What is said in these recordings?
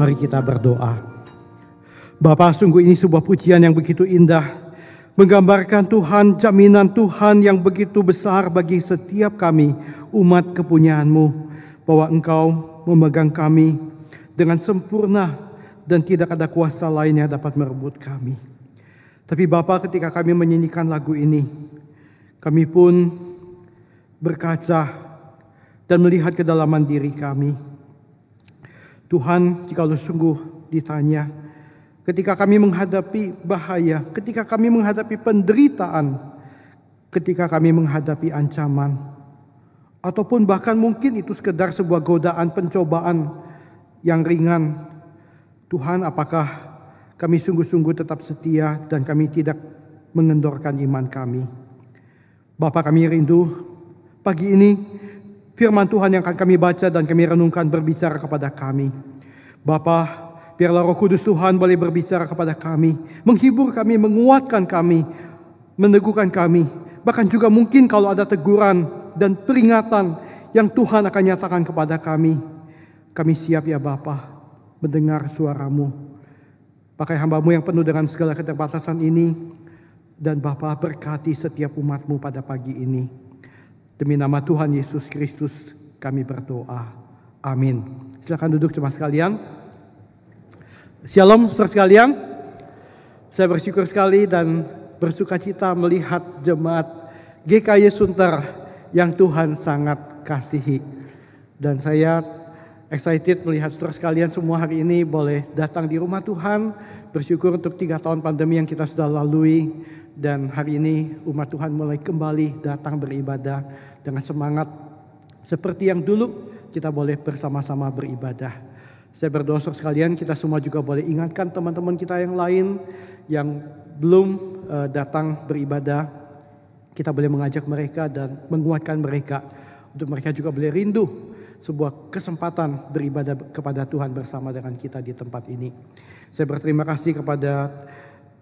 Mari kita berdoa. Bapa, sungguh ini sebuah pujian yang begitu indah. Menggambarkan Tuhan, jaminan Tuhan yang begitu besar bagi setiap kami, umat kepunyaanmu. Bahwa Engkau memegang kami dengan sempurna dan tidak ada kuasa lain yang dapat merebut kami. Tapi Bapa ketika kami menyanyikan lagu ini, kami pun berkaca dan melihat kedalaman diri kami. Tuhan, jika lu sungguh ditanya, ketika kami menghadapi bahaya, ketika kami menghadapi penderitaan, ketika kami menghadapi ancaman, ataupun bahkan mungkin itu sekedar sebuah godaan pencobaan yang ringan, Tuhan, apakah kami sungguh-sungguh tetap setia dan kami tidak mengendorkan iman kami? Bapak kami rindu pagi ini firman Tuhan yang akan kami baca dan kami renungkan berbicara kepada kami. Bapa, biarlah roh kudus Tuhan boleh berbicara kepada kami, menghibur kami, menguatkan kami, meneguhkan kami. Bahkan juga mungkin kalau ada teguran dan peringatan yang Tuhan akan nyatakan kepada kami. Kami siap ya Bapa mendengar suaramu. Pakai hambamu yang penuh dengan segala keterbatasan ini. Dan Bapa berkati setiap umatmu pada pagi ini. Demi nama Tuhan Yesus Kristus kami berdoa. Amin. Silakan duduk cuma sekalian. Shalom saudara sekalian. Saya bersyukur sekali dan bersuka cita melihat jemaat GKY Sunter yang Tuhan sangat kasihi. Dan saya excited melihat saudara sekalian semua hari ini boleh datang di rumah Tuhan. Bersyukur untuk tiga tahun pandemi yang kita sudah lalui. Dan hari ini umat Tuhan mulai kembali datang beribadah dengan semangat seperti yang dulu kita boleh bersama-sama beribadah. Saya berdoa sekalian kita semua juga boleh ingatkan teman-teman kita yang lain yang belum uh, datang beribadah. Kita boleh mengajak mereka dan menguatkan mereka untuk mereka juga boleh rindu sebuah kesempatan beribadah kepada Tuhan bersama dengan kita di tempat ini. Saya berterima kasih kepada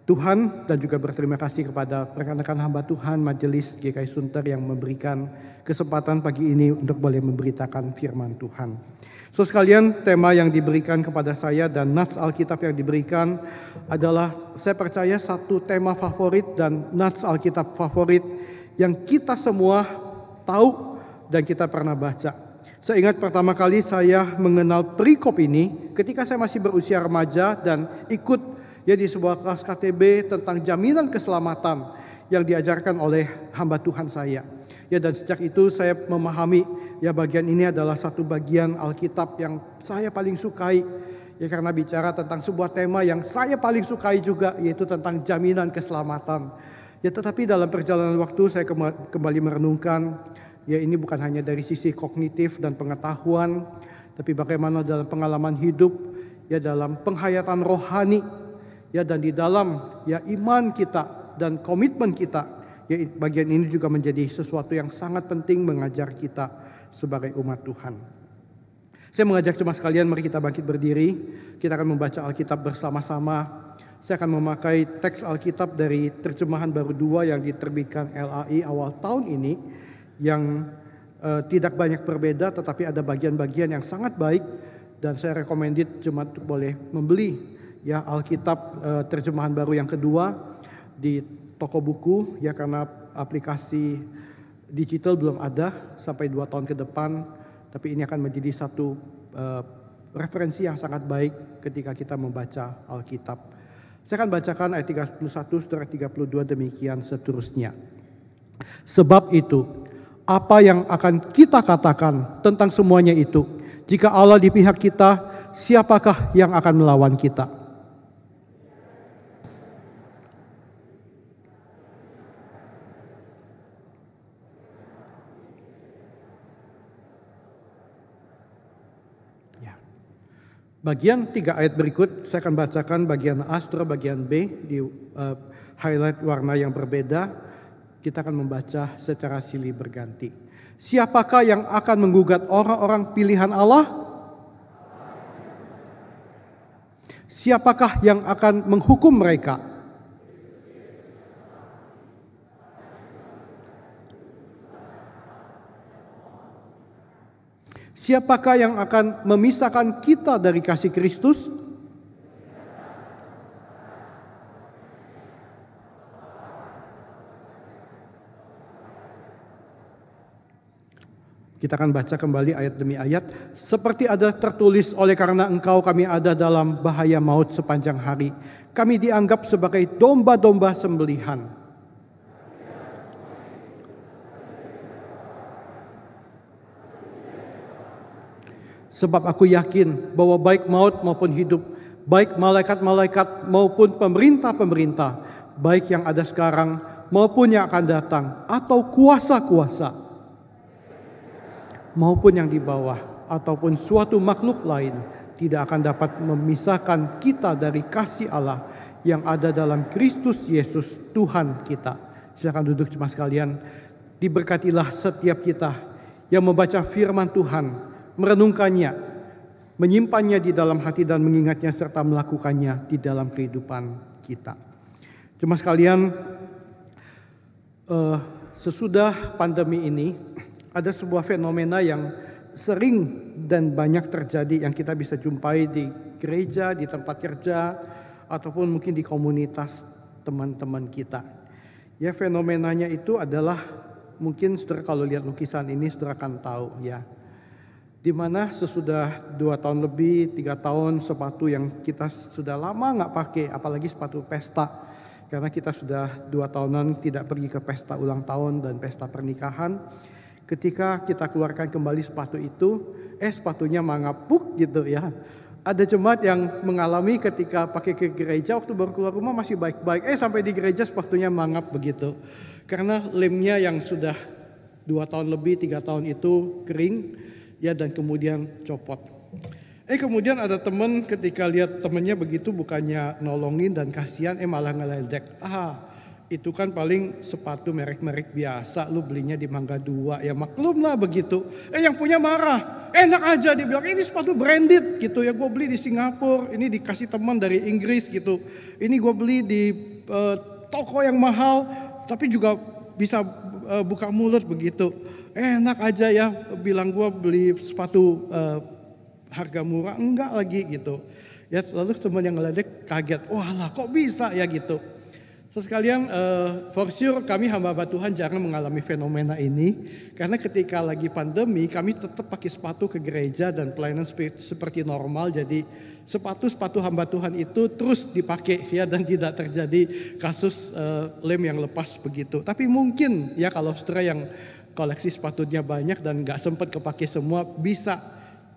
Tuhan dan juga berterima kasih kepada rekan-rekan hamba Tuhan Majelis GKI Sunter yang memberikan kesempatan pagi ini untuk boleh memberitakan firman Tuhan. So sekalian tema yang diberikan kepada saya dan nats Alkitab yang diberikan adalah saya percaya satu tema favorit dan nats Alkitab favorit yang kita semua tahu dan kita pernah baca. Saya ingat pertama kali saya mengenal perikop ini ketika saya masih berusia remaja dan ikut ya di sebuah kelas KTB tentang jaminan keselamatan yang diajarkan oleh hamba Tuhan saya. Ya dan sejak itu saya memahami ya bagian ini adalah satu bagian Alkitab yang saya paling sukai. Ya karena bicara tentang sebuah tema yang saya paling sukai juga yaitu tentang jaminan keselamatan. Ya tetapi dalam perjalanan waktu saya kembali merenungkan ya ini bukan hanya dari sisi kognitif dan pengetahuan tapi bagaimana dalam pengalaman hidup ya dalam penghayatan rohani ya dan di dalam ya iman kita dan komitmen kita ya bagian ini juga menjadi sesuatu yang sangat penting mengajar kita sebagai umat Tuhan. Saya mengajak cuma sekalian mari kita bangkit berdiri, kita akan membaca Alkitab bersama-sama. Saya akan memakai teks Alkitab dari terjemahan baru dua yang diterbitkan LAI awal tahun ini yang uh, tidak banyak berbeda tetapi ada bagian-bagian yang sangat baik dan saya recommended jemaat boleh membeli ya Alkitab uh, terjemahan baru yang kedua di toko buku ya karena aplikasi digital belum ada sampai dua tahun ke depan tapi ini akan menjadi satu uh, referensi yang sangat baik ketika kita membaca Alkitab. Saya akan bacakan ayat 31 saudara 32 demikian seterusnya. Sebab itu apa yang akan kita katakan tentang semuanya itu jika Allah di pihak kita siapakah yang akan melawan kita? Bagian tiga ayat berikut saya akan bacakan bagian A, setelah bagian B di uh, highlight warna yang berbeda. Kita akan membaca secara silih berganti. Siapakah yang akan menggugat orang-orang pilihan Allah? Siapakah yang akan menghukum mereka? Siapakah yang akan memisahkan kita dari kasih Kristus? Kita akan baca kembali ayat demi ayat. Seperti ada tertulis oleh karena engkau kami ada dalam bahaya maut sepanjang hari. Kami dianggap sebagai domba-domba sembelihan. Sebab aku yakin bahwa baik maut maupun hidup, baik malaikat-malaikat maupun pemerintah-pemerintah, baik yang ada sekarang maupun yang akan datang, atau kuasa-kuasa, maupun yang di bawah ataupun suatu makhluk lain tidak akan dapat memisahkan kita dari kasih Allah yang ada dalam Kristus Yesus Tuhan kita. Silakan duduk cuma sekalian. Diberkatilah setiap kita yang membaca firman Tuhan, merenungkannya, menyimpannya di dalam hati dan mengingatnya serta melakukannya di dalam kehidupan kita. Cuma sekalian, uh, sesudah pandemi ini, ada sebuah fenomena yang sering dan banyak terjadi yang kita bisa jumpai di gereja, di tempat kerja, ataupun mungkin di komunitas teman-teman kita. Ya fenomenanya itu adalah mungkin saudara kalau lihat lukisan ini saudara akan tahu ya. Di mana sesudah dua tahun lebih, tiga tahun sepatu yang kita sudah lama nggak pakai, apalagi sepatu pesta. Karena kita sudah dua tahunan tidak pergi ke pesta ulang tahun dan pesta pernikahan Ketika kita keluarkan kembali sepatu itu, eh sepatunya mangapuk gitu ya. Ada jemaat yang mengalami ketika pakai ke gereja waktu baru keluar rumah masih baik-baik. Eh sampai di gereja sepatunya mangap begitu. Karena lemnya yang sudah dua tahun lebih, tiga tahun itu kering ya dan kemudian copot. Eh kemudian ada teman ketika lihat temennya begitu bukannya nolongin dan kasihan eh malah ngeledek. Ah itu kan paling sepatu merek-merek biasa lu belinya di Mangga Dua. Ya maklum lah begitu. Eh yang punya marah. Enak aja dia bilang ini sepatu branded gitu. Ya gue beli di Singapura. Ini dikasih teman dari Inggris gitu. Ini gue beli di uh, toko yang mahal tapi juga bisa uh, buka mulut begitu enak aja ya bilang gue beli sepatu uh, harga murah enggak lagi gitu ya lalu teman yang ngeledek kaget wah lah kok bisa ya gitu So sekalian, uh, for sure kami hamba-hamba Tuhan jarang mengalami fenomena ini. Karena ketika lagi pandemi, kami tetap pakai sepatu ke gereja dan pelayanan seperti normal. Jadi sepatu-sepatu hamba Tuhan itu terus dipakai ya dan tidak terjadi kasus uh, lem yang lepas begitu. Tapi mungkin ya kalau saudara yang koleksi sepatunya banyak dan nggak sempat kepake semua bisa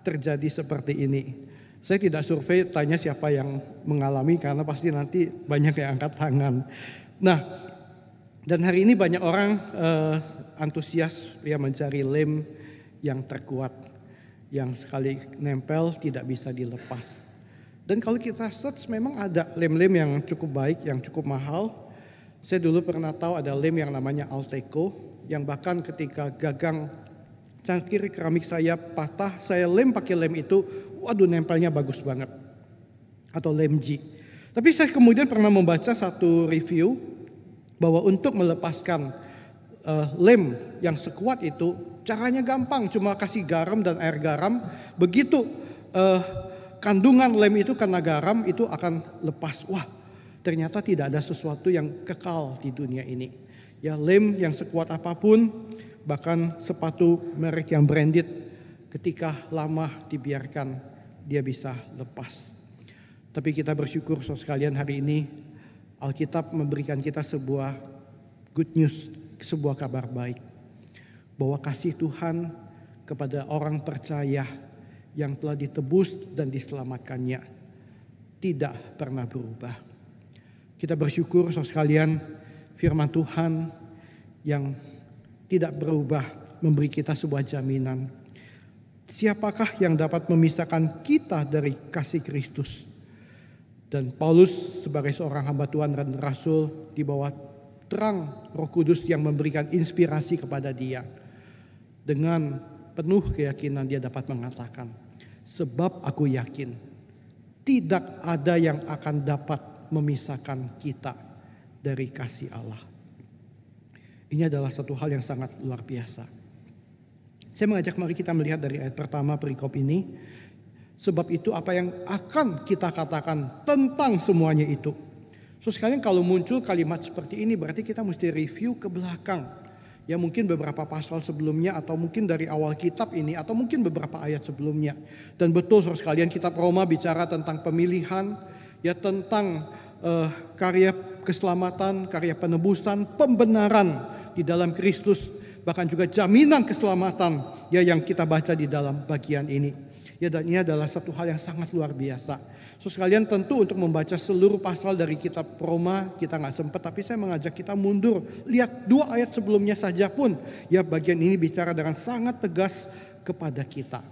terjadi seperti ini. Saya tidak survei tanya siapa yang mengalami karena pasti nanti banyak yang angkat tangan. Nah, dan hari ini banyak orang uh, antusias ya mencari lem yang terkuat, yang sekali nempel tidak bisa dilepas. Dan kalau kita search memang ada lem-lem yang cukup baik, yang cukup mahal. Saya dulu pernah tahu ada lem yang namanya Alteco, yang bahkan ketika gagang cangkir keramik saya patah, saya lem pakai lem itu waduh nempelnya bagus banget. Atau lemji. Tapi saya kemudian pernah membaca satu review bahwa untuk melepaskan uh, lem yang sekuat itu caranya gampang, cuma kasih garam dan air garam. Begitu uh, kandungan lem itu karena garam itu akan lepas. Wah, ternyata tidak ada sesuatu yang kekal di dunia ini. Ya lem yang sekuat apa pun, bahkan sepatu merek yang branded ketika lama dibiarkan dia bisa lepas. Tapi kita bersyukur so sekalian hari ini Alkitab memberikan kita sebuah good news, sebuah kabar baik. Bahwa kasih Tuhan kepada orang percaya yang telah ditebus dan diselamatkannya tidak pernah berubah. Kita bersyukur so sekalian firman Tuhan yang tidak berubah memberi kita sebuah jaminan Siapakah yang dapat memisahkan kita dari kasih Kristus? Dan Paulus sebagai seorang hamba Tuhan dan rasul di bawah terang Roh Kudus yang memberikan inspirasi kepada dia. Dengan penuh keyakinan dia dapat mengatakan, sebab aku yakin tidak ada yang akan dapat memisahkan kita dari kasih Allah. Ini adalah satu hal yang sangat luar biasa. Saya mengajak mari kita melihat dari ayat pertama perikop ini. Sebab itu apa yang akan kita katakan tentang semuanya itu. So sekalian kalau muncul kalimat seperti ini berarti kita mesti review ke belakang. Ya mungkin beberapa pasal sebelumnya atau mungkin dari awal kitab ini atau mungkin beberapa ayat sebelumnya. Dan betul saudara sekalian kitab Roma bicara tentang pemilihan, ya tentang uh, karya keselamatan, karya penebusan, pembenaran di dalam Kristus, bahkan juga jaminan keselamatan ya yang kita baca di dalam bagian ini. Ya dan ini adalah satu hal yang sangat luar biasa. So sekalian tentu untuk membaca seluruh pasal dari kitab Roma kita nggak sempat tapi saya mengajak kita mundur. Lihat dua ayat sebelumnya saja pun ya bagian ini bicara dengan sangat tegas kepada kita.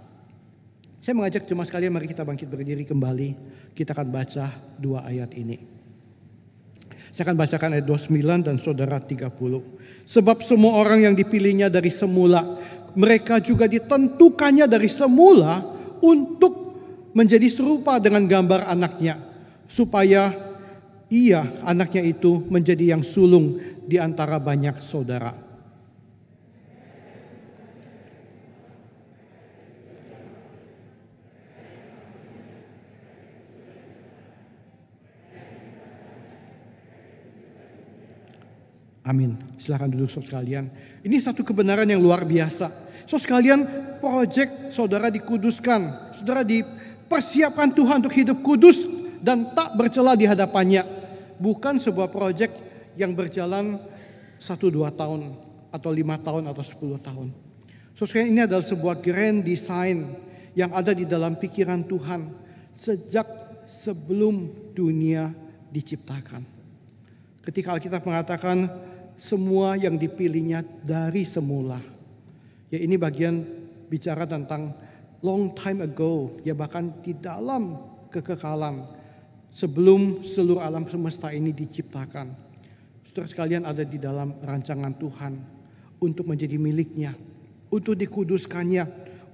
Saya mengajak cuma sekalian mari kita bangkit berdiri kembali. Kita akan baca dua ayat ini. Saya akan bacakan ayat 29 dan saudara 30. Sebab semua orang yang dipilihnya dari semula, mereka juga ditentukannya dari semula untuk menjadi serupa dengan gambar anaknya supaya ia anaknya itu menjadi yang sulung di antara banyak saudara. Amin. Silahkan duduk saudara sekalian. Ini satu kebenaran yang luar biasa. So sekalian, proyek saudara dikuduskan. Saudara di persiapkan Tuhan untuk hidup kudus dan tak bercela di hadapannya. Bukan sebuah proyek yang berjalan satu dua tahun atau lima tahun atau sepuluh tahun. So ini adalah sebuah grand design yang ada di dalam pikiran Tuhan sejak sebelum dunia diciptakan. Ketika Alkitab mengatakan semua yang dipilihnya dari semula. Ya ini bagian bicara tentang long time ago, ya bahkan di dalam kekekalan sebelum seluruh alam semesta ini diciptakan. Saudara sekalian ada di dalam rancangan Tuhan untuk menjadi miliknya, untuk dikuduskannya,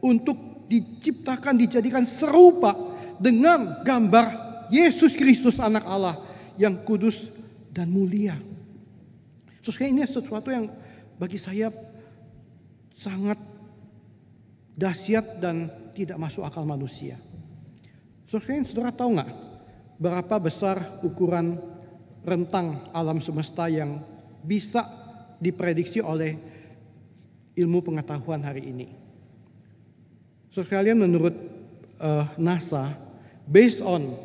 untuk diciptakan, dijadikan serupa dengan gambar Yesus Kristus anak Allah yang kudus dan mulia. Saudara ini sesuatu yang bagi saya sangat dahsyat dan tidak masuk akal manusia. Saudara, saudara tahu nggak berapa besar ukuran rentang alam semesta yang bisa diprediksi oleh ilmu pengetahuan hari ini? Saudara kalian menurut uh, NASA, based on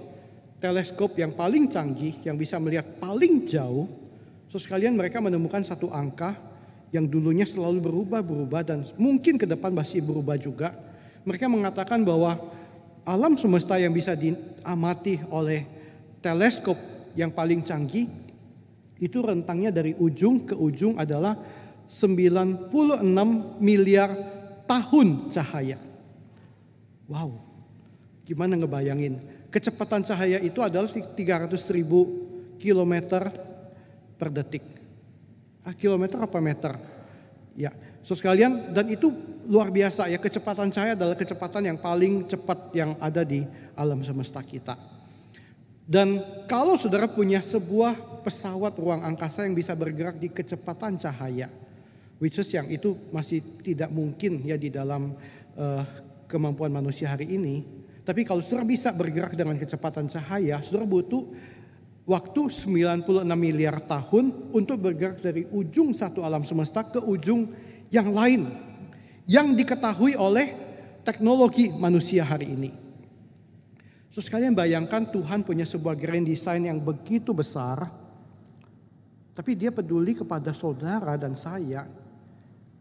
teleskop yang paling canggih yang bisa melihat paling jauh, saudara sekalian mereka menemukan satu angka yang dulunya selalu berubah-berubah dan mungkin ke depan masih berubah juga. Mereka mengatakan bahwa alam semesta yang bisa diamati oleh teleskop yang paling canggih itu rentangnya dari ujung ke ujung adalah 96 miliar tahun cahaya. Wow, gimana ngebayangin? Kecepatan cahaya itu adalah 300 ribu kilometer per detik ah, kilometer apa meter. Ya, so sekalian dan itu luar biasa ya kecepatan cahaya adalah kecepatan yang paling cepat yang ada di alam semesta kita. Dan kalau saudara punya sebuah pesawat ruang angkasa yang bisa bergerak di kecepatan cahaya, which is yang itu masih tidak mungkin ya di dalam uh, kemampuan manusia hari ini. Tapi kalau saudara bisa bergerak dengan kecepatan cahaya, saudara butuh waktu 96 miliar tahun untuk bergerak dari ujung satu alam semesta ke ujung yang lain yang diketahui oleh teknologi manusia hari ini. So sekalian bayangkan Tuhan punya sebuah grand design yang begitu besar tapi dia peduli kepada saudara dan saya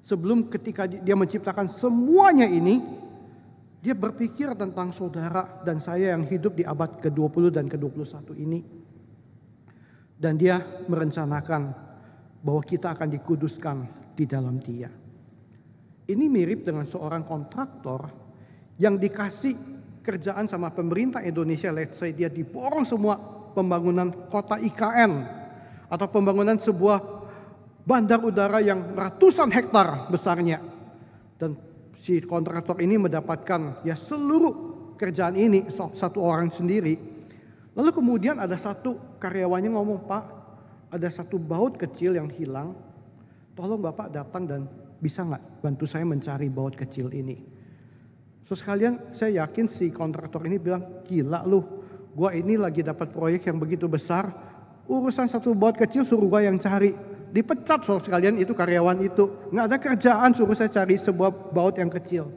sebelum ketika dia menciptakan semuanya ini dia berpikir tentang saudara dan saya yang hidup di abad ke-20 dan ke-21 ini. Dan dia merencanakan bahwa kita akan dikuduskan di dalam dia. Ini mirip dengan seorang kontraktor yang dikasih kerjaan sama pemerintah Indonesia, let's say dia diborong semua pembangunan kota IKN atau pembangunan sebuah bandar udara yang ratusan hektar besarnya. Dan si kontraktor ini mendapatkan ya seluruh kerjaan ini satu orang sendiri Lalu kemudian ada satu karyawannya ngomong, Pak, ada satu baut kecil yang hilang. Tolong Bapak datang dan bisa nggak bantu saya mencari baut kecil ini? So sekalian saya yakin si kontraktor ini bilang gila lu, gua ini lagi dapat proyek yang begitu besar, urusan satu baut kecil suruh gua yang cari. Dipecat so sekalian itu karyawan itu, nggak ada kerjaan suruh saya cari sebuah baut yang kecil.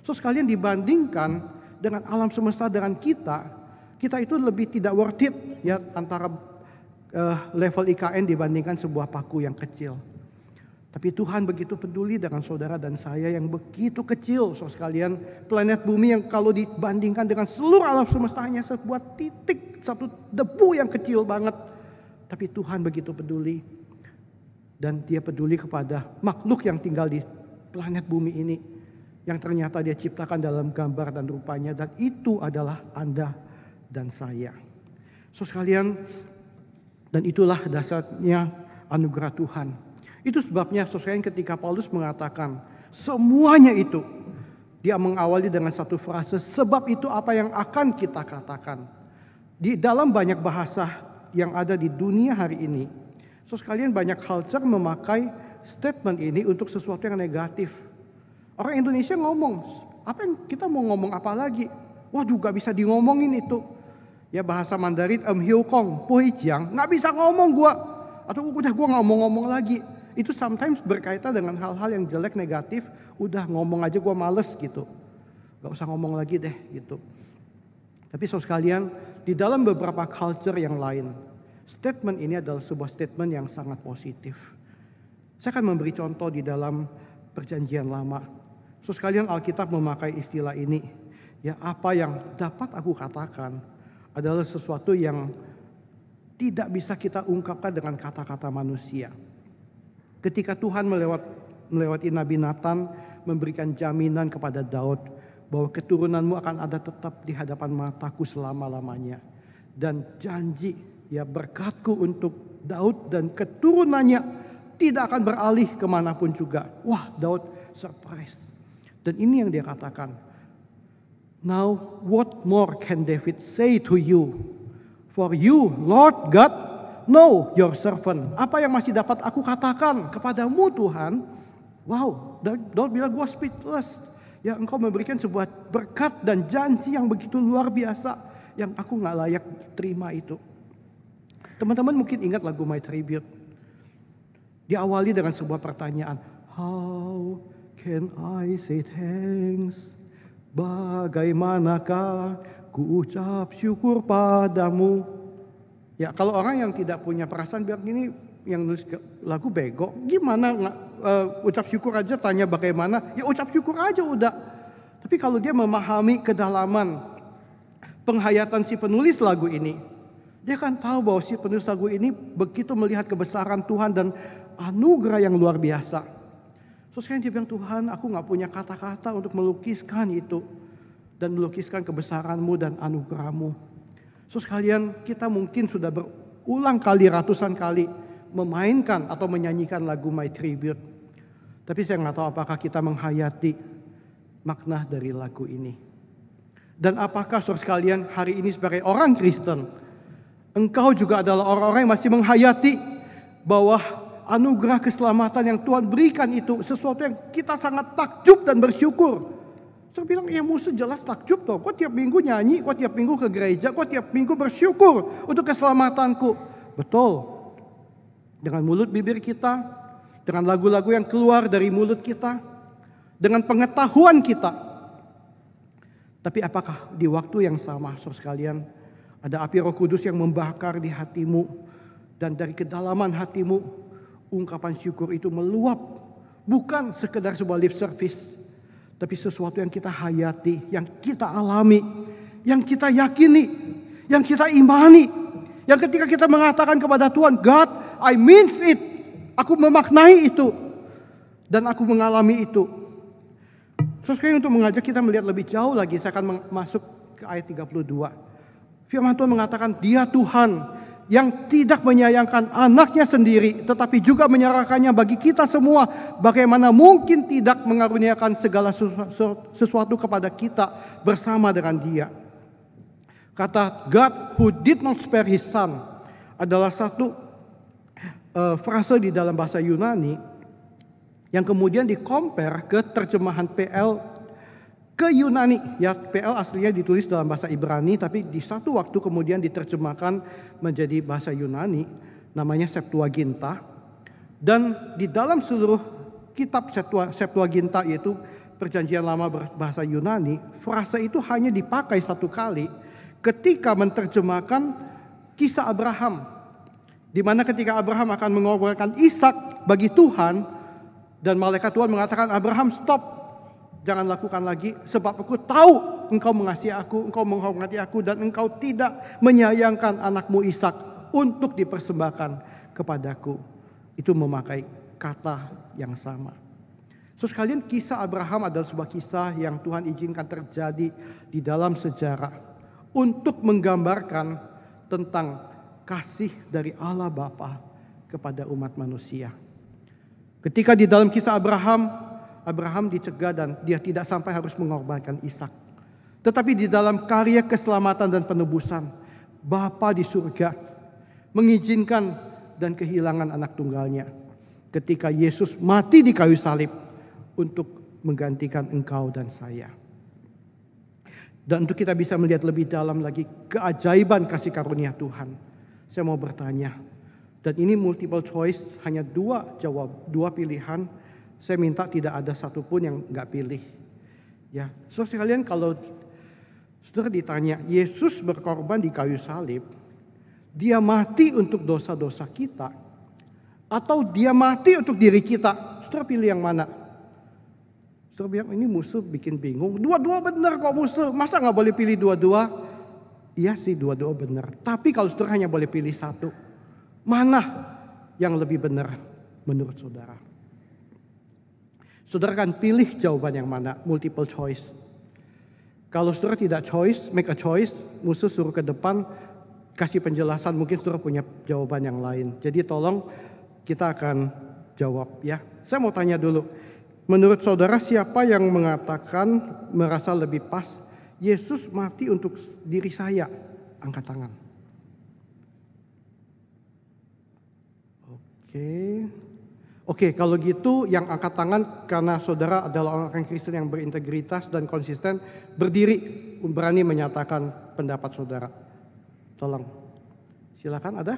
So sekalian dibandingkan dengan alam semesta dengan kita, kita itu lebih tidak worth it ya antara uh, level IKN dibandingkan sebuah paku yang kecil. Tapi Tuhan begitu peduli dengan saudara dan saya yang begitu kecil. So sekalian planet bumi yang kalau dibandingkan dengan seluruh alam semesta hanya sebuah titik, satu debu yang kecil banget. Tapi Tuhan begitu peduli. Dan dia peduli kepada makhluk yang tinggal di planet bumi ini. Yang ternyata dia ciptakan dalam gambar dan rupanya. Dan itu adalah Anda dan saya. So sekalian, dan itulah dasarnya anugerah Tuhan itu sebabnya sesuai ketika Paulus mengatakan semuanya itu dia mengawali dengan satu frase sebab itu apa yang akan kita katakan. Di dalam banyak bahasa yang ada di dunia hari ini, so sekalian banyak culture memakai statement ini untuk sesuatu yang negatif. Orang Indonesia ngomong, apa yang kita mau ngomong apa lagi? Wah juga bisa di ngomongin itu. Ya bahasa Mandarin em hiu kong, puhi jiang, nggak bisa ngomong gua. Atau udah gua nggak mau ngomong lagi. Itu sometimes berkaitan dengan hal-hal yang jelek negatif. Udah ngomong aja gue males gitu. Gak usah ngomong lagi deh gitu. Tapi so sekalian di dalam beberapa culture yang lain statement ini adalah sebuah statement yang sangat positif. Saya akan memberi contoh di dalam perjanjian lama. So sekalian Alkitab memakai istilah ini. Ya apa yang dapat aku katakan adalah sesuatu yang tidak bisa kita ungkapkan dengan kata-kata manusia. Ketika Tuhan melewat melewati Nabi Nathan memberikan jaminan kepada Daud bahwa keturunanmu akan ada tetap di hadapan mataku selama-lamanya dan janji ya berkatku untuk Daud dan keturunannya tidak akan beralih ke mana pun juga. Wah Daud surprise. Dan ini yang dia katakan. Now what more can David say to you? For you Lord God know your servant. Apa yang masih dapat aku katakan kepadamu Tuhan? Wow, Daud bilang gue speechless. Ya engkau memberikan sebuah berkat dan janji yang begitu luar biasa. Yang aku gak layak terima itu. Teman-teman mungkin ingat lagu My Tribute. Diawali dengan sebuah pertanyaan. How can I say thanks? Bagaimanakah ku ucap syukur padamu? Ya kalau orang yang tidak punya perasaan bilang ini yang nulis lagu bego, gimana uh, ucap syukur aja tanya bagaimana? Ya ucap syukur aja udah. Tapi kalau dia memahami kedalaman penghayatan si penulis lagu ini, dia kan tahu bahwa si penulis lagu ini begitu melihat kebesaran Tuhan dan anugerah yang luar biasa. Terus kan dia bilang Tuhan aku nggak punya kata-kata untuk melukiskan itu dan melukiskan kebesaranmu dan anugerahmu. So sekalian kita mungkin sudah berulang kali ratusan kali memainkan atau menyanyikan lagu My Tribute. Tapi saya nggak tahu apakah kita menghayati makna dari lagu ini. Dan apakah saudara sekalian hari ini sebagai orang Kristen, engkau juga adalah orang-orang yang masih menghayati bahwa anugerah keselamatan yang Tuhan berikan itu sesuatu yang kita sangat takjub dan bersyukur. Saya bilang, ya musuh jelas takjub toh. Kok tiap minggu nyanyi, kok tiap minggu ke gereja, kok tiap minggu bersyukur untuk keselamatanku. Betul. Dengan mulut bibir kita, dengan lagu-lagu yang keluar dari mulut kita, dengan pengetahuan kita. Tapi apakah di waktu yang sama, saudara sekalian, ada api roh kudus yang membakar di hatimu. Dan dari kedalaman hatimu, ungkapan syukur itu meluap. Bukan sekedar sebuah lip service tapi sesuatu yang kita hayati, yang kita alami, yang kita yakini, yang kita imani. Yang ketika kita mengatakan kepada Tuhan, God, I means it. Aku memaknai itu. Dan aku mengalami itu. Sesuai untuk mengajak kita melihat lebih jauh lagi, saya akan masuk ke ayat 32. Firman Tuhan mengatakan, dia Tuhan yang tidak menyayangkan anaknya sendiri tetapi juga menyerahkannya bagi kita semua. Bagaimana mungkin tidak mengaruniakan segala sesuatu kepada kita bersama dengan dia? Kata God who did not spare his son adalah satu uh, frase di dalam bahasa Yunani yang kemudian dikompar ke terjemahan PL ke Yunani. Ya, PL aslinya ditulis dalam bahasa Ibrani tapi di satu waktu kemudian diterjemahkan menjadi bahasa Yunani namanya Septuaginta. Dan di dalam seluruh kitab Septuaginta yaitu perjanjian lama berbahasa Yunani, frasa itu hanya dipakai satu kali ketika menerjemahkan kisah Abraham. Di mana ketika Abraham akan mengorbankan Ishak bagi Tuhan dan malaikat Tuhan mengatakan Abraham stop jangan lakukan lagi sebab aku tahu engkau mengasihi aku, engkau menghormati aku dan engkau tidak menyayangkan anakmu Ishak untuk dipersembahkan kepadaku. Itu memakai kata yang sama. So sekalian kisah Abraham adalah sebuah kisah yang Tuhan izinkan terjadi di dalam sejarah untuk menggambarkan tentang kasih dari Allah Bapa kepada umat manusia. Ketika di dalam kisah Abraham, Abraham dicegah dan dia tidak sampai harus mengorbankan Ishak. Tetapi di dalam karya keselamatan dan penebusan, Bapa di surga mengizinkan dan kehilangan anak tunggalnya. Ketika Yesus mati di kayu salib untuk menggantikan engkau dan saya. Dan untuk kita bisa melihat lebih dalam lagi keajaiban kasih karunia Tuhan. Saya mau bertanya, dan ini multiple choice, hanya dua jawab, dua pilihan. Saya minta tidak ada satupun yang nggak pilih. Ya, so sekalian kalau saudara ditanya, Yesus berkorban di kayu salib, dia mati untuk dosa-dosa kita, atau dia mati untuk diri kita? Saudara pilih yang mana? Saudara bilang ini musuh bikin bingung. Dua-dua benar kok musuh. Masa nggak boleh pilih dua-dua? Iya sih dua-dua benar. Tapi kalau saudara hanya boleh pilih satu. Mana yang lebih benar menurut saudara? Saudara kan pilih jawaban yang mana? Multiple choice. Kalau saudara tidak choice, make a choice, musuh suruh ke depan, kasih penjelasan, mungkin saudara punya jawaban yang lain. Jadi tolong kita akan jawab ya. Saya mau tanya dulu, menurut saudara siapa yang mengatakan merasa lebih pas Yesus mati untuk diri saya? Angkat tangan. Oke. Oke, kalau gitu yang angkat tangan karena saudara adalah orang Kristen yang berintegritas dan konsisten, berdiri berani menyatakan pendapat saudara. Tolong. Silakan ada?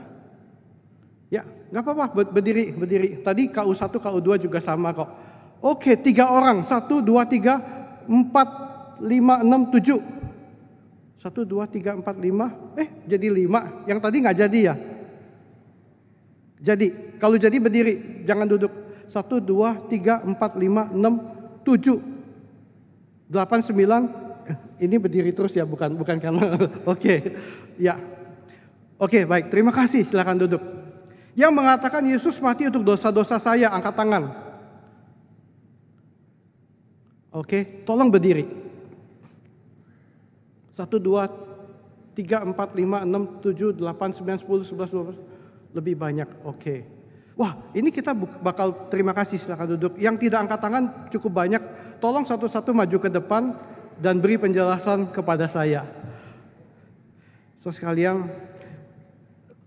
Ya, nggak apa-apa, berdiri, berdiri. Tadi KU1, KU2 juga sama kok. Oke, tiga orang. Satu, dua, tiga, empat, lima, enam, tujuh. Satu, dua, tiga, empat, lima. Eh, jadi lima. Yang tadi nggak jadi ya? Jadi, kalau jadi berdiri, jangan duduk. Satu, dua, tiga, empat, lima, enam, tujuh. Delapan, sembilan. Eh, ini berdiri terus ya, bukan bukan karena. Oke, ya. Oke, baik. Terima kasih. Silakan duduk. Yang mengatakan Yesus mati untuk dosa-dosa saya, angkat tangan. Oke, tolong berdiri. Satu, dua, tiga, empat, lima, enam, tujuh, delapan, sembilan, sepuluh, sebelas, dua belas. Lebih banyak, oke. Wah, ini kita bakal terima kasih silakan duduk. Yang tidak angkat tangan cukup banyak. Tolong satu-satu maju ke depan dan beri penjelasan kepada saya. So sekalian,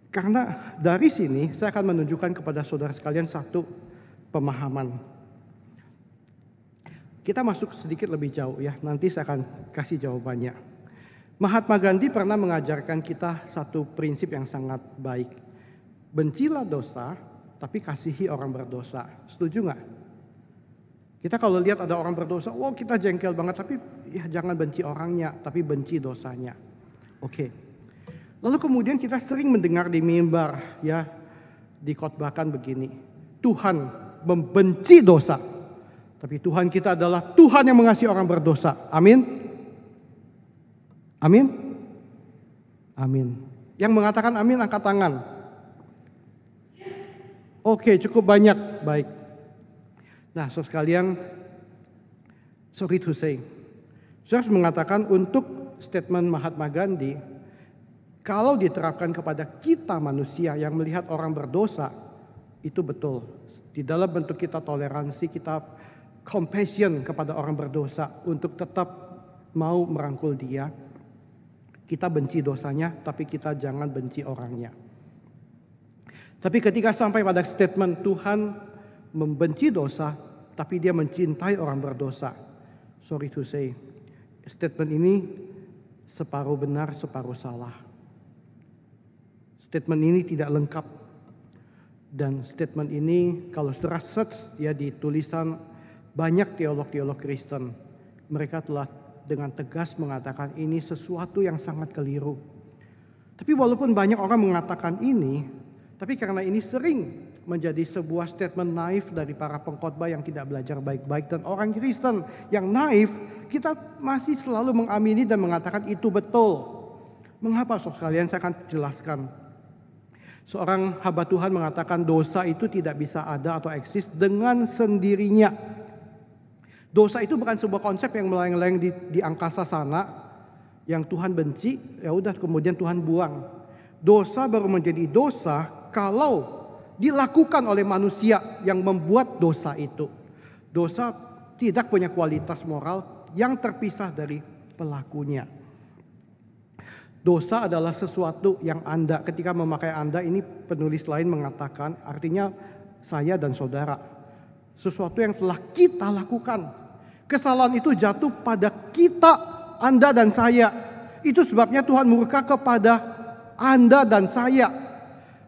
karena dari sini saya akan menunjukkan kepada saudara sekalian satu pemahaman. Kita masuk sedikit lebih jauh ya, nanti saya akan kasih jawabannya. Mahatma Gandhi pernah mengajarkan kita satu prinsip yang sangat baik. Bencilah dosa, tapi kasihi orang berdosa. Setuju nggak? Kita kalau lihat ada orang berdosa, wow kita jengkel banget, tapi ya jangan benci orangnya, tapi benci dosanya. Oke. Lalu kemudian kita sering mendengar di mimbar ya dikotbahkan begini. Tuhan membenci dosa. Tapi Tuhan kita adalah Tuhan yang mengasihi orang berdosa. Amin. Amin. Amin. Yang mengatakan amin angkat tangan. Oke, cukup banyak. Baik. Nah, so sekalian, sorry to say. Saya harus mengatakan untuk statement Mahatma Gandhi, kalau diterapkan kepada kita manusia yang melihat orang berdosa, itu betul. Di dalam bentuk kita toleransi, kita compassion kepada orang berdosa untuk tetap mau merangkul dia. Kita benci dosanya, tapi kita jangan benci orangnya. Tapi ketika sampai pada statement Tuhan membenci dosa, tapi dia mencintai orang berdosa. Sorry to say, statement ini separuh benar, separuh salah. Statement ini tidak lengkap. Dan statement ini kalau search ya di tulisan banyak teolog-teolog Kristen, mereka telah dengan tegas mengatakan ini sesuatu yang sangat keliru. Tapi walaupun banyak orang mengatakan ini, tapi karena ini sering menjadi sebuah statement naif dari para pengkhotbah yang tidak belajar baik-baik dan orang Kristen yang naif, kita masih selalu mengamini dan mengatakan itu betul. Mengapa saudara sekalian saya akan jelaskan. Seorang hamba Tuhan mengatakan dosa itu tidak bisa ada atau eksis dengan sendirinya. Dosa itu bukan sebuah konsep yang melayang-layang di, di angkasa sana yang Tuhan benci, ya udah kemudian Tuhan buang. Dosa baru menjadi dosa kalau dilakukan oleh manusia yang membuat dosa itu. Dosa tidak punya kualitas moral yang terpisah dari pelakunya. Dosa adalah sesuatu yang Anda ketika memakai Anda ini penulis lain mengatakan artinya saya dan saudara. Sesuatu yang telah kita lakukan. Kesalahan itu jatuh pada kita, Anda dan saya. Itu sebabnya Tuhan murka kepada Anda dan saya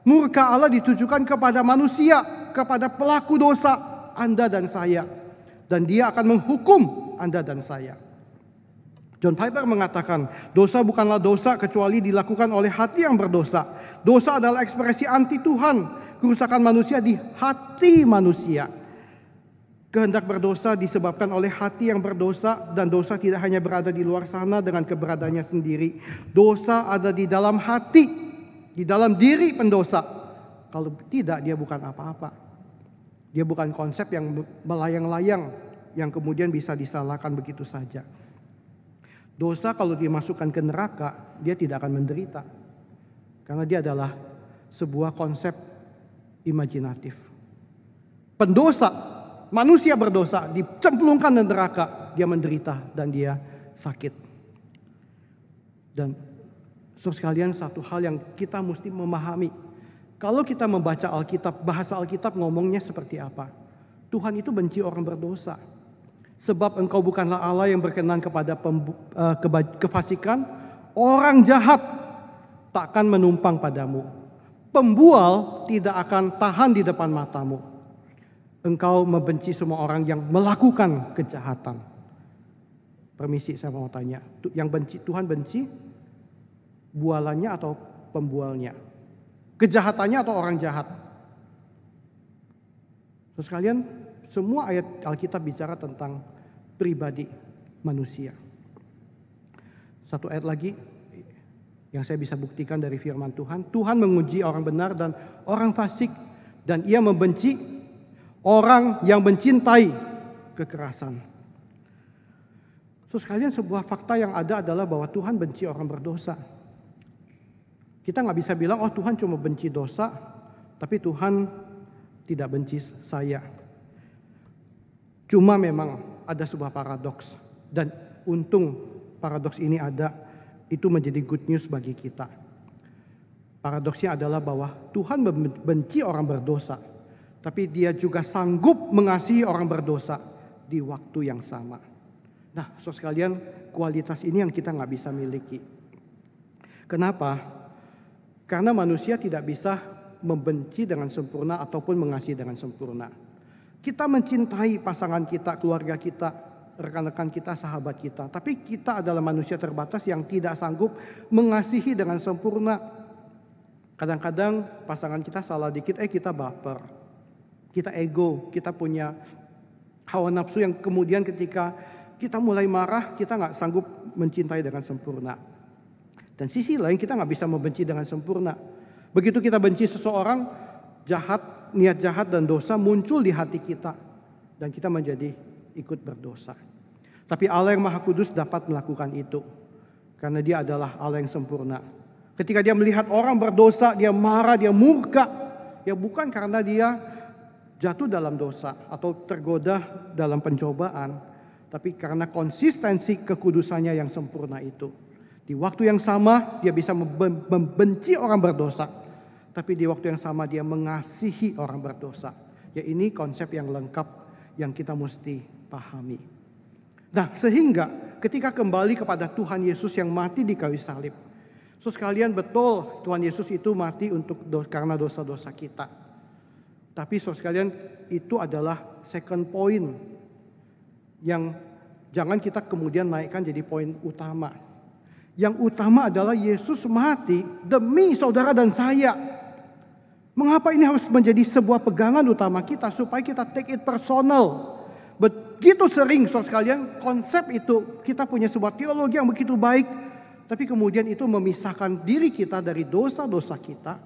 Murka Allah ditujukan kepada manusia, kepada pelaku dosa Anda dan saya. Dan dia akan menghukum Anda dan saya. John Piper mengatakan, dosa bukanlah dosa kecuali dilakukan oleh hati yang berdosa. Dosa adalah ekspresi anti Tuhan, kerusakan manusia di hati manusia. Kehendak berdosa disebabkan oleh hati yang berdosa dan dosa tidak hanya berada di luar sana dengan keberadaannya sendiri. Dosa ada di dalam hati di dalam diri pendosa. Kalau tidak dia bukan apa-apa. Dia bukan konsep yang melayang-layang yang kemudian bisa disalahkan begitu saja. Dosa kalau dimasukkan ke neraka, dia tidak akan menderita. Karena dia adalah sebuah konsep imajinatif. Pendosa, manusia berdosa dicemplungkan ke neraka, dia menderita dan dia sakit. Dan Saudara sekalian satu hal yang kita mesti memahami. Kalau kita membaca Alkitab, bahasa Alkitab ngomongnya seperti apa? Tuhan itu benci orang berdosa. Sebab engkau bukanlah Allah yang berkenan kepada uh, kefasikan. Orang jahat takkan menumpang padamu. Pembual tidak akan tahan di depan matamu. Engkau membenci semua orang yang melakukan kejahatan. Permisi saya mau tanya, yang benci Tuhan benci bualannya atau pembualnya? Kejahatannya atau orang jahat? Terus kalian semua ayat Alkitab bicara tentang pribadi manusia. Satu ayat lagi yang saya bisa buktikan dari firman Tuhan. Tuhan menguji orang benar dan orang fasik. Dan ia membenci orang yang mencintai kekerasan. Terus kalian sebuah fakta yang ada adalah bahwa Tuhan benci orang berdosa. Kita nggak bisa bilang, oh Tuhan cuma benci dosa, tapi Tuhan tidak benci saya. Cuma memang ada sebuah paradoks dan untung paradoks ini ada itu menjadi good news bagi kita. Paradoksnya adalah bahwa Tuhan benci orang berdosa, tapi dia juga sanggup mengasihi orang berdosa di waktu yang sama. Nah, so sekalian kualitas ini yang kita nggak bisa miliki. Kenapa? Karena manusia tidak bisa membenci dengan sempurna ataupun mengasihi dengan sempurna. Kita mencintai pasangan kita, keluarga kita, rekan-rekan kita, sahabat kita. Tapi kita adalah manusia terbatas yang tidak sanggup mengasihi dengan sempurna. Kadang-kadang pasangan kita salah dikit, eh kita baper. Kita ego, kita punya hawa nafsu yang kemudian ketika kita mulai marah, kita nggak sanggup mencintai dengan sempurna. Dan sisi lain kita nggak bisa membenci dengan sempurna. Begitu kita benci seseorang, jahat, niat jahat dan dosa muncul di hati kita. Dan kita menjadi ikut berdosa. Tapi Allah yang Maha Kudus dapat melakukan itu. Karena dia adalah Allah yang sempurna. Ketika dia melihat orang berdosa, dia marah, dia murka. Ya bukan karena dia jatuh dalam dosa atau tergoda dalam pencobaan. Tapi karena konsistensi kekudusannya yang sempurna itu. Di waktu yang sama dia bisa membenci orang berdosa. Tapi di waktu yang sama dia mengasihi orang berdosa. Ya ini konsep yang lengkap yang kita mesti pahami. Nah, sehingga ketika kembali kepada Tuhan Yesus yang mati di kayu salib, so sekalian betul Tuhan Yesus itu mati untuk karena dosa-dosa kita. Tapi so sekalian itu adalah second point yang jangan kita kemudian naikkan jadi poin utama. Yang utama adalah Yesus mati demi saudara dan saya. Mengapa ini harus menjadi sebuah pegangan utama kita supaya kita take it personal. Begitu sering saudara sekalian konsep itu kita punya sebuah teologi yang begitu baik. Tapi kemudian itu memisahkan diri kita dari dosa-dosa kita.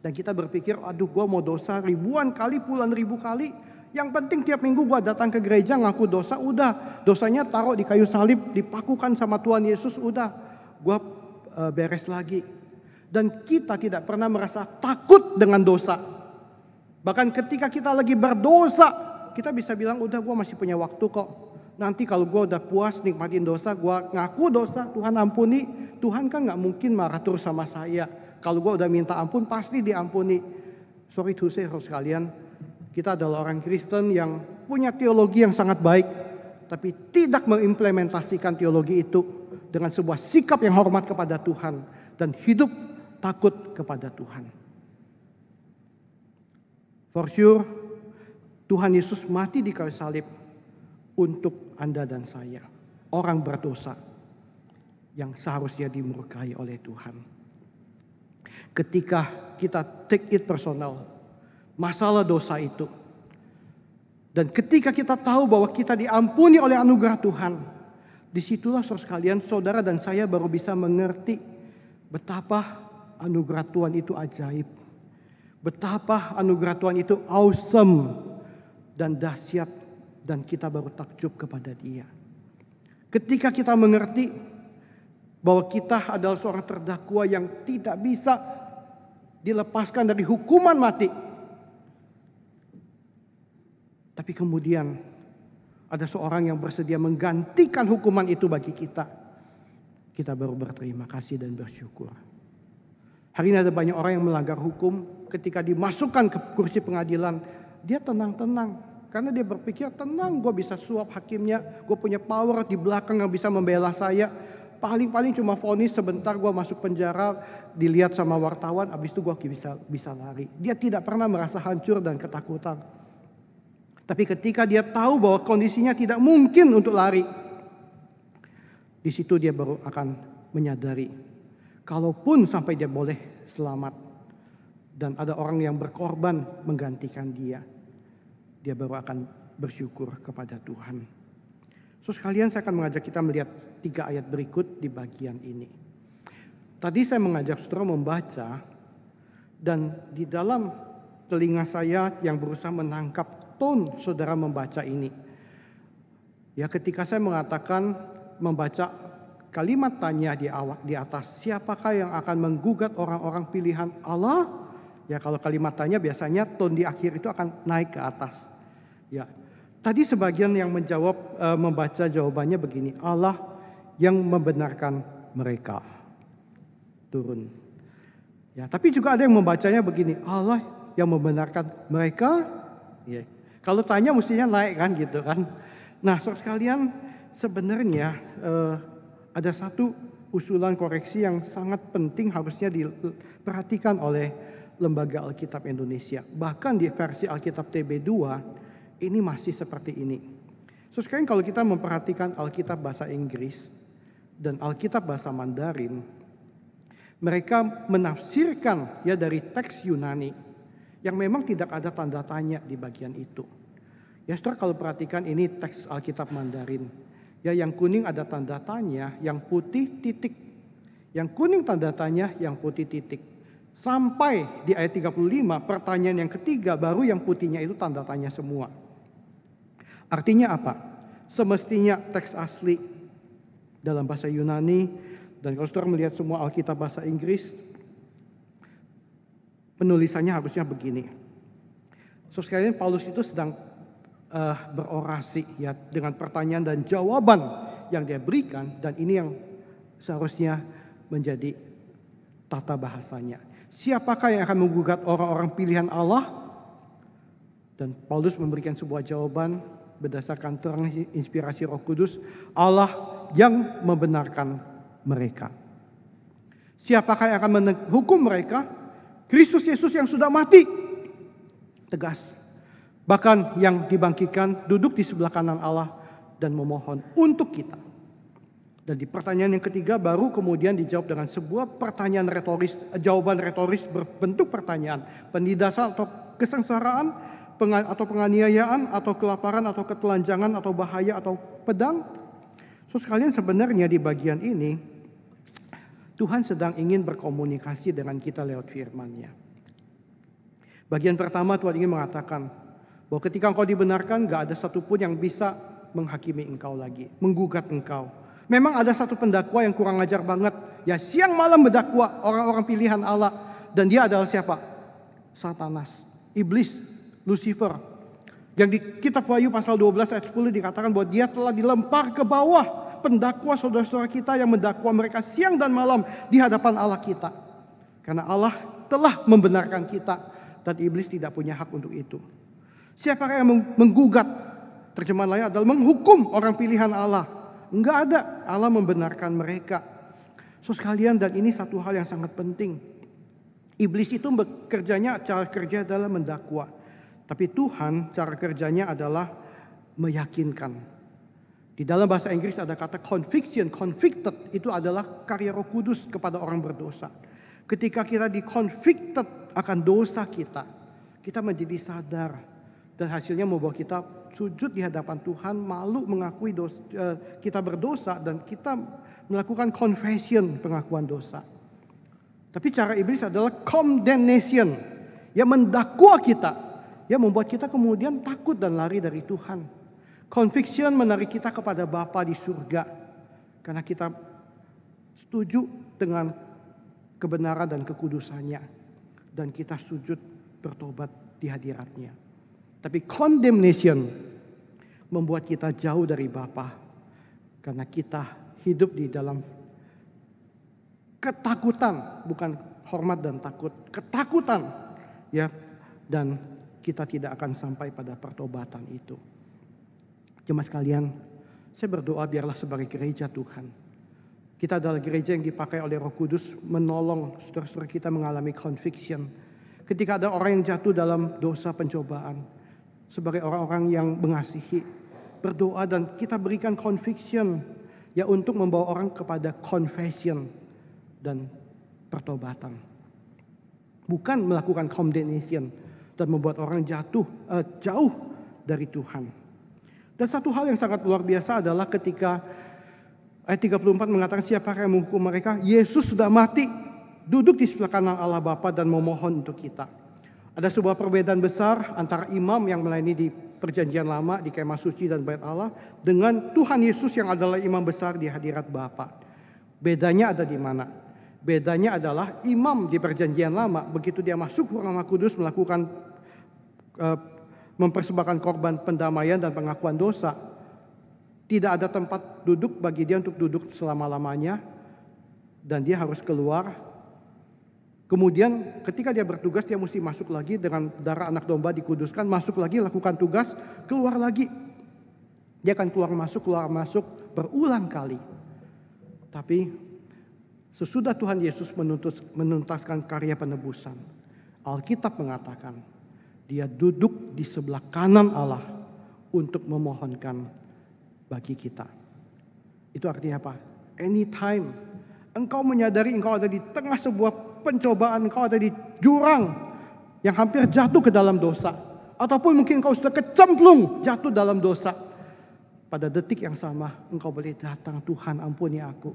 Dan kita berpikir aduh gue mau dosa ribuan kali puluhan ribu kali. Yang penting tiap minggu gue datang ke gereja ngaku dosa, udah. Dosanya taruh di kayu salib, dipakukan sama Tuhan Yesus, udah. Gue uh, beres lagi. Dan kita tidak pernah merasa takut dengan dosa. Bahkan ketika kita lagi berdosa, kita bisa bilang udah gue masih punya waktu kok. Nanti kalau gue udah puas nikmatin dosa, gue ngaku dosa, Tuhan ampuni. Tuhan kan gak mungkin marah terus sama saya. Kalau gue udah minta ampun, pasti diampuni. Sorry to say, sekalian, kita adalah orang Kristen yang punya teologi yang sangat baik, tapi tidak mengimplementasikan teologi itu dengan sebuah sikap yang hormat kepada Tuhan dan hidup takut kepada Tuhan. For sure, Tuhan Yesus mati di kayu salib untuk Anda dan saya, orang berdosa yang seharusnya dimurkai oleh Tuhan. Ketika kita take it personal, masalah dosa itu. Dan ketika kita tahu bahwa kita diampuni oleh anugerah Tuhan, di situlah saudara sekalian, saudara dan saya baru bisa mengerti betapa anugerah Tuhan itu ajaib. Betapa anugerah Tuhan itu awesome dan dahsyat dan kita baru takjub kepada dia. Ketika kita mengerti bahwa kita adalah seorang terdakwa yang tidak bisa dilepaskan dari hukuman mati tapi kemudian ada seorang yang bersedia menggantikan hukuman itu bagi kita. Kita baru berterima kasih dan bersyukur. Hari ini ada banyak orang yang melanggar hukum ketika dimasukkan ke kursi pengadilan. Dia tenang-tenang. Karena dia berpikir tenang gue bisa suap hakimnya. Gue punya power di belakang yang bisa membela saya. Paling-paling cuma vonis sebentar gue masuk penjara. Dilihat sama wartawan habis itu gue bisa, bisa lari. Dia tidak pernah merasa hancur dan ketakutan. Tapi ketika dia tahu bahwa kondisinya tidak mungkin untuk lari, di situ dia baru akan menyadari, kalaupun sampai dia boleh selamat dan ada orang yang berkorban menggantikan dia, dia baru akan bersyukur kepada Tuhan. So sekalian saya akan mengajak kita melihat tiga ayat berikut di bagian ini. Tadi saya mengajak saudara membaca dan di dalam telinga saya yang berusaha menangkap tone saudara membaca ini. Ya ketika saya mengatakan membaca kalimat tanya di awal di atas siapakah yang akan menggugat orang-orang pilihan Allah? Ya kalau kalimat tanya biasanya tone di akhir itu akan naik ke atas. Ya. Tadi sebagian yang menjawab e, membaca jawabannya begini, Allah yang membenarkan mereka. Turun. Ya, tapi juga ada yang membacanya begini, Allah yang membenarkan mereka. Ya, kalau tanya mestinya naik kan gitu kan. Nah sekalian sebenarnya eh, ada satu usulan koreksi yang sangat penting harusnya diperhatikan oleh Lembaga Alkitab Indonesia. Bahkan di versi Alkitab TB2 ini masih seperti ini. So sekarang kalau kita memperhatikan Alkitab bahasa Inggris dan Alkitab bahasa Mandarin, mereka menafsirkan ya dari teks Yunani yang memang tidak ada tanda tanya di bagian itu. Ya saudara kalau perhatikan ini teks Alkitab Mandarin. Ya yang kuning ada tanda tanya, yang putih titik. Yang kuning tanda tanya, yang putih titik. Sampai di ayat 35 pertanyaan yang ketiga baru yang putihnya itu tanda tanya semua. Artinya apa? Semestinya teks asli dalam bahasa Yunani dan kalau saudara melihat semua Alkitab bahasa Inggris penulisannya harusnya begini. So sekalian Paulus itu sedang uh, berorasi ya dengan pertanyaan dan jawaban yang dia berikan dan ini yang seharusnya menjadi tata bahasanya. Siapakah yang akan menggugat orang-orang pilihan Allah? Dan Paulus memberikan sebuah jawaban berdasarkan terang inspirasi Roh Kudus, Allah yang membenarkan mereka. Siapakah yang akan menghukum mereka? Kristus Yesus yang sudah mati. Tegas. Bahkan yang dibangkitkan duduk di sebelah kanan Allah dan memohon untuk kita. Dan di pertanyaan yang ketiga baru kemudian dijawab dengan sebuah pertanyaan retoris, jawaban retoris berbentuk pertanyaan. Pendidasan atau kesengsaraan, atau penganiayaan, atau kelaparan, atau ketelanjangan, atau bahaya, atau pedang. So sekalian sebenarnya di bagian ini Tuhan sedang ingin berkomunikasi dengan kita lewat firman-Nya. Bagian pertama Tuhan ingin mengatakan bahwa ketika engkau dibenarkan gak ada satupun yang bisa menghakimi engkau lagi, menggugat engkau. Memang ada satu pendakwa yang kurang ajar banget. Ya siang malam mendakwa orang-orang pilihan Allah. Dan dia adalah siapa? Satanas, iblis, Lucifer. Yang di kitab Wahyu pasal 12 ayat 10 dikatakan bahwa dia telah dilempar ke bawah. Pendakwa saudara-saudara kita yang mendakwa mereka siang dan malam di hadapan Allah kita. Karena Allah telah membenarkan kita dan iblis tidak punya hak untuk itu. Siapa yang menggugat? Terjemahan lain adalah menghukum orang pilihan Allah Enggak ada. Allah membenarkan mereka. So sekalian dan ini satu hal yang sangat penting. Iblis itu bekerjanya cara kerja adalah mendakwa. Tapi Tuhan cara kerjanya adalah meyakinkan. Di dalam bahasa Inggris ada kata conviction, convicted itu adalah karya Roh Kudus kepada orang berdosa. Ketika kita di convicted akan dosa kita, kita menjadi sadar dan hasilnya membawa kita sujud di hadapan Tuhan, malu mengakui dosa, uh, kita berdosa dan kita melakukan confession pengakuan dosa. Tapi cara iblis adalah condemnation, yang mendakwa kita, yang membuat kita kemudian takut dan lari dari Tuhan. Conviction menarik kita kepada Bapa di surga karena kita setuju dengan kebenaran dan kekudusannya dan kita sujud bertobat di hadiratnya. Tapi condemnation membuat kita jauh dari Bapa karena kita hidup di dalam ketakutan, bukan hormat dan takut, ketakutan ya dan kita tidak akan sampai pada pertobatan itu. Jemaat sekalian, saya berdoa biarlah sebagai gereja Tuhan. Kita adalah gereja yang dipakai oleh Roh Kudus menolong saudara-saudara kita mengalami conviction. Ketika ada orang yang jatuh dalam dosa pencobaan, sebagai orang-orang yang mengasihi, berdoa dan kita berikan conviction ya untuk membawa orang kepada confession dan pertobatan. Bukan melakukan condemnation dan membuat orang jatuh uh, jauh dari Tuhan. Dan satu hal yang sangat luar biasa adalah ketika ayat 34 mengatakan siapa yang menghukum mereka? Yesus sudah mati, duduk di sebelah kanan Allah Bapa dan memohon untuk kita. Ada sebuah perbedaan besar antara imam yang melayani di perjanjian lama di kemah suci dan bait Allah dengan Tuhan Yesus yang adalah imam besar di hadirat Bapa. Bedanya ada di mana? Bedanya adalah imam di perjanjian lama begitu dia masuk ruang kudus melakukan uh, mempersembahkan korban pendamaian dan pengakuan dosa. Tidak ada tempat duduk bagi dia untuk duduk selama-lamanya dan dia harus keluar Kemudian ketika dia bertugas dia mesti masuk lagi dengan darah anak domba dikuduskan, masuk lagi lakukan tugas, keluar lagi. Dia akan keluar masuk, keluar masuk berulang kali. Tapi sesudah Tuhan Yesus menuntaskan karya penebusan, Alkitab mengatakan dia duduk di sebelah kanan Allah untuk memohonkan bagi kita. Itu artinya apa? Anytime engkau menyadari engkau ada di tengah sebuah pencobaan engkau ada di jurang yang hampir jatuh ke dalam dosa. Ataupun mungkin engkau sudah kecemplung jatuh dalam dosa. Pada detik yang sama engkau boleh datang Tuhan ampuni aku.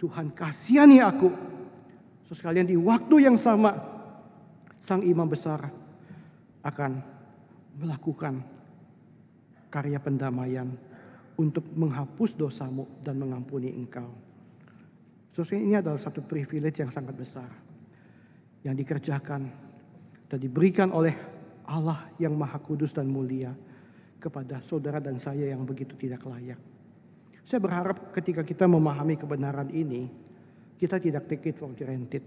Tuhan kasihani aku. Sekalian di waktu yang sama sang imam besar akan melakukan karya pendamaian untuk menghapus dosamu dan mengampuni engkau. Sosok ini adalah satu privilege yang sangat besar yang dikerjakan dan diberikan oleh Allah yang Maha Kudus dan mulia kepada saudara dan saya yang begitu tidak layak. Saya berharap ketika kita memahami kebenaran ini, kita tidak take it for granted.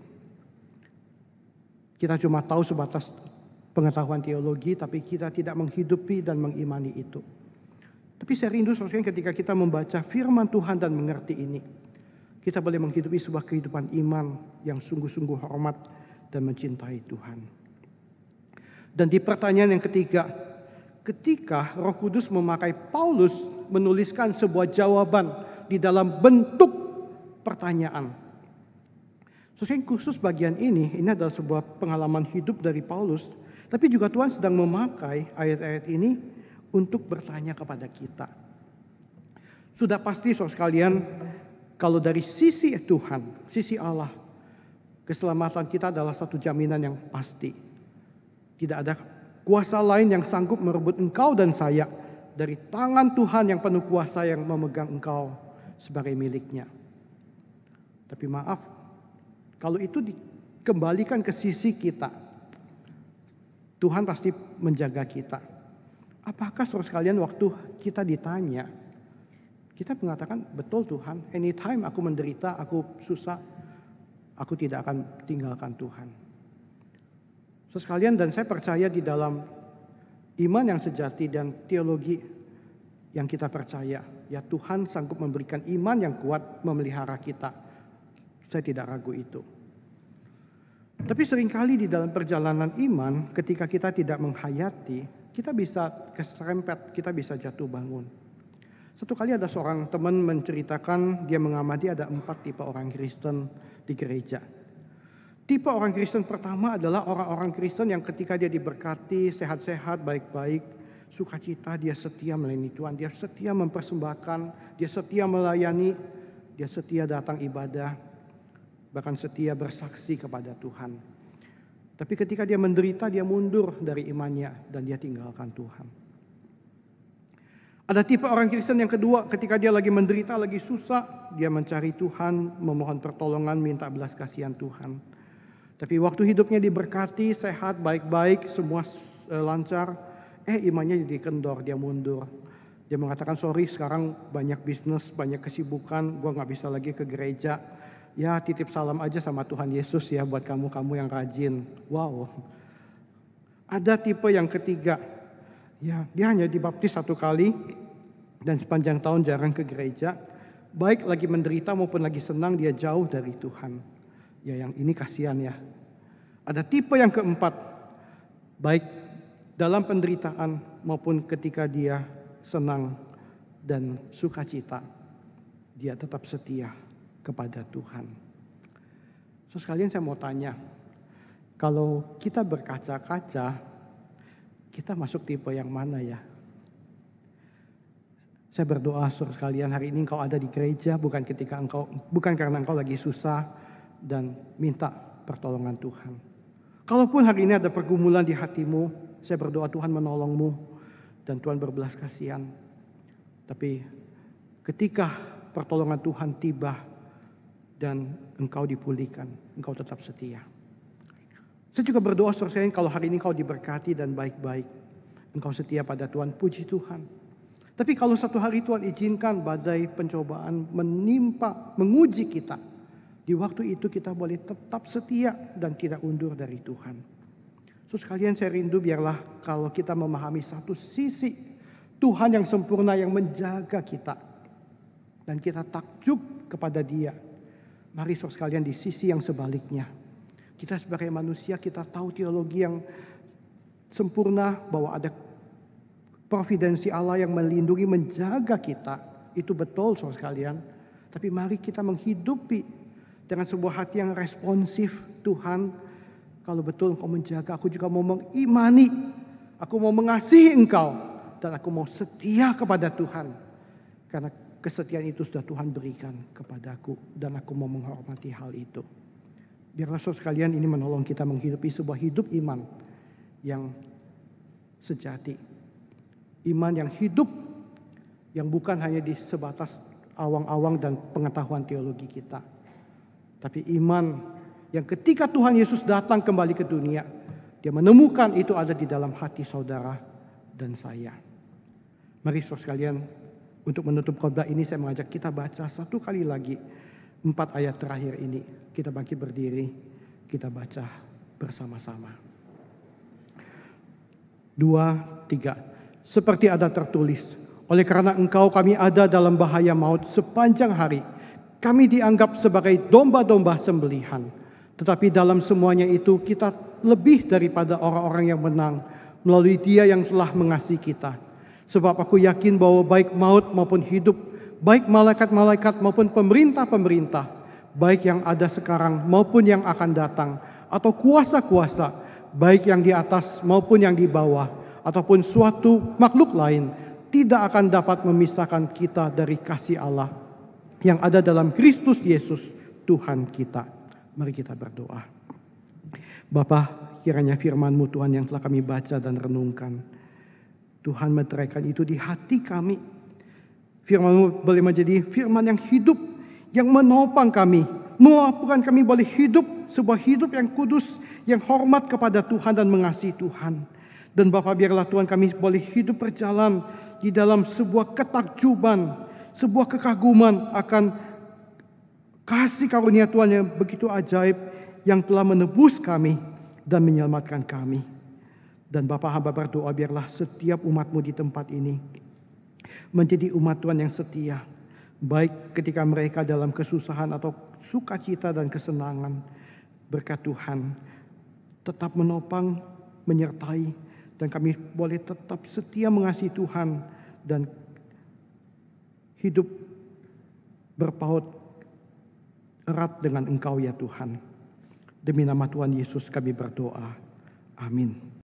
Kita cuma tahu sebatas pengetahuan teologi, tapi kita tidak menghidupi dan mengimani itu. Tapi saya rindu saudara ketika kita membaca firman Tuhan dan mengerti ini. Kita boleh menghidupi sebuah kehidupan iman yang sungguh-sungguh hormat dan mencintai Tuhan. Dan di pertanyaan yang ketiga, ketika Roh Kudus memakai Paulus menuliskan sebuah jawaban di dalam bentuk pertanyaan. Sesuai khusus bagian ini, ini adalah sebuah pengalaman hidup dari Paulus. Tapi juga Tuhan sedang memakai ayat-ayat ini untuk bertanya kepada kita. Sudah pasti saudara sekalian, kalau dari sisi Tuhan, sisi Allah, keselamatan kita adalah satu jaminan yang pasti. Tidak ada kuasa lain yang sanggup merebut engkau dan saya dari tangan Tuhan yang penuh kuasa yang memegang engkau sebagai miliknya. Tapi maaf, kalau itu dikembalikan ke sisi kita, Tuhan pasti menjaga kita. Apakah saudara sekalian waktu kita ditanya, kita mengatakan betul Tuhan, anytime aku menderita, aku susah, aku tidak akan tinggalkan Tuhan. Saudara sekalian dan saya percaya di dalam iman yang sejati dan teologi yang kita percaya, ya Tuhan sanggup memberikan iman yang kuat memelihara kita. Saya tidak ragu itu. Tapi sering kali di dalam perjalanan iman ketika kita tidak menghayati, kita bisa keserempet, kita bisa jatuh bangun. Satu kali ada seorang teman menceritakan dia mengamati ada empat tipe orang Kristen di gereja. Tipe orang Kristen pertama adalah orang-orang Kristen yang ketika dia diberkati, sehat-sehat, baik-baik, sukacita, dia setia melayani Tuhan, dia setia mempersembahkan, dia setia melayani, dia setia datang ibadah, bahkan setia bersaksi kepada Tuhan. Tapi ketika dia menderita, dia mundur dari imannya dan dia tinggalkan Tuhan. Ada tipe orang Kristen yang kedua, ketika dia lagi menderita, lagi susah, dia mencari Tuhan, memohon pertolongan, minta belas kasihan Tuhan. Tapi waktu hidupnya diberkati, sehat, baik-baik, semua eh, lancar, Eh imannya jadi kendor, dia mundur. Dia mengatakan sorry sekarang banyak bisnis, banyak kesibukan, gue gak bisa lagi ke gereja. Ya titip salam aja sama Tuhan Yesus ya buat kamu-kamu yang rajin. Wow. Ada tipe yang ketiga. Ya dia hanya dibaptis satu kali dan sepanjang tahun jarang ke gereja. Baik lagi menderita maupun lagi senang dia jauh dari Tuhan. Ya yang ini kasihan ya. Ada tipe yang keempat. Baik dalam penderitaan maupun ketika dia senang dan sukacita, dia tetap setia kepada Tuhan. So sekalian saya mau tanya, kalau kita berkaca-kaca, kita masuk tipe yang mana ya? Saya berdoa saudara sekalian hari ini engkau ada di gereja bukan ketika engkau bukan karena engkau lagi susah dan minta pertolongan Tuhan. Kalaupun hari ini ada pergumulan di hatimu, saya berdoa Tuhan menolongmu dan Tuhan berbelas kasihan. Tapi ketika pertolongan Tuhan tiba dan engkau dipulihkan, engkau tetap setia. Saya juga berdoa saudara kalau hari ini kau diberkati dan baik-baik. Engkau setia pada Tuhan, puji Tuhan. Tapi kalau satu hari Tuhan izinkan badai pencobaan menimpa, menguji kita. Di waktu itu kita boleh tetap setia dan tidak undur dari Tuhan. So sekalian saya rindu biarlah kalau kita memahami satu sisi Tuhan yang sempurna yang menjaga kita. Dan kita takjub kepada dia. Mari so sekalian di sisi yang sebaliknya. Kita sebagai manusia kita tahu teologi yang sempurna bahwa ada providensi Allah yang melindungi menjaga kita. Itu betul so sekalian. Tapi mari kita menghidupi dengan sebuah hati yang responsif Tuhan kalau betul engkau menjaga, aku juga mau mengimani. Aku mau mengasihi engkau. Dan aku mau setia kepada Tuhan. Karena kesetiaan itu sudah Tuhan berikan kepadaku. Dan aku mau menghormati hal itu. Biarlah saudara sekalian ini menolong kita menghidupi sebuah hidup iman yang sejati. Iman yang hidup yang bukan hanya di sebatas awang-awang dan pengetahuan teologi kita. Tapi iman yang ketika Tuhan Yesus datang kembali ke dunia, dia menemukan itu ada di dalam hati saudara dan saya. Mari saudara sekalian, untuk menutup khotbah ini saya mengajak kita baca satu kali lagi empat ayat terakhir ini. Kita bangkit berdiri, kita baca bersama-sama. dua, tiga. Seperti ada tertulis, oleh karena engkau kami ada dalam bahaya maut sepanjang hari. Kami dianggap sebagai domba-domba sembelihan. Tetapi dalam semuanya itu kita lebih daripada orang-orang yang menang melalui dia yang telah mengasihi kita. Sebab aku yakin bahwa baik maut maupun hidup, baik malaikat-malaikat maupun pemerintah-pemerintah, baik yang ada sekarang maupun yang akan datang, atau kuasa-kuasa, baik yang di atas maupun yang di bawah, ataupun suatu makhluk lain, tidak akan dapat memisahkan kita dari kasih Allah yang ada dalam Kristus Yesus, Tuhan kita. Mari kita berdoa. Bapa, kiranya firman-Mu Tuhan yang telah kami baca dan renungkan. Tuhan meteraikan itu di hati kami. Firman-Mu boleh menjadi firman yang hidup yang menopang kami, memampukan kami boleh hidup sebuah hidup yang kudus, yang hormat kepada Tuhan dan mengasihi Tuhan. Dan Bapak biarlah Tuhan kami boleh hidup berjalan di dalam sebuah ketakjuban, sebuah kekaguman akan kasih karunia Tuhan yang begitu ajaib yang telah menebus kami dan menyelamatkan kami. Dan Bapak hamba berdoa biarlah setiap umatmu di tempat ini menjadi umat Tuhan yang setia baik ketika mereka dalam kesusahan atau sukacita dan kesenangan. Berkat Tuhan tetap menopang, menyertai, dan kami boleh tetap setia mengasihi Tuhan dan hidup berpaut erat dengan Engkau ya Tuhan. Demi nama Tuhan Yesus kami berdoa. Amin.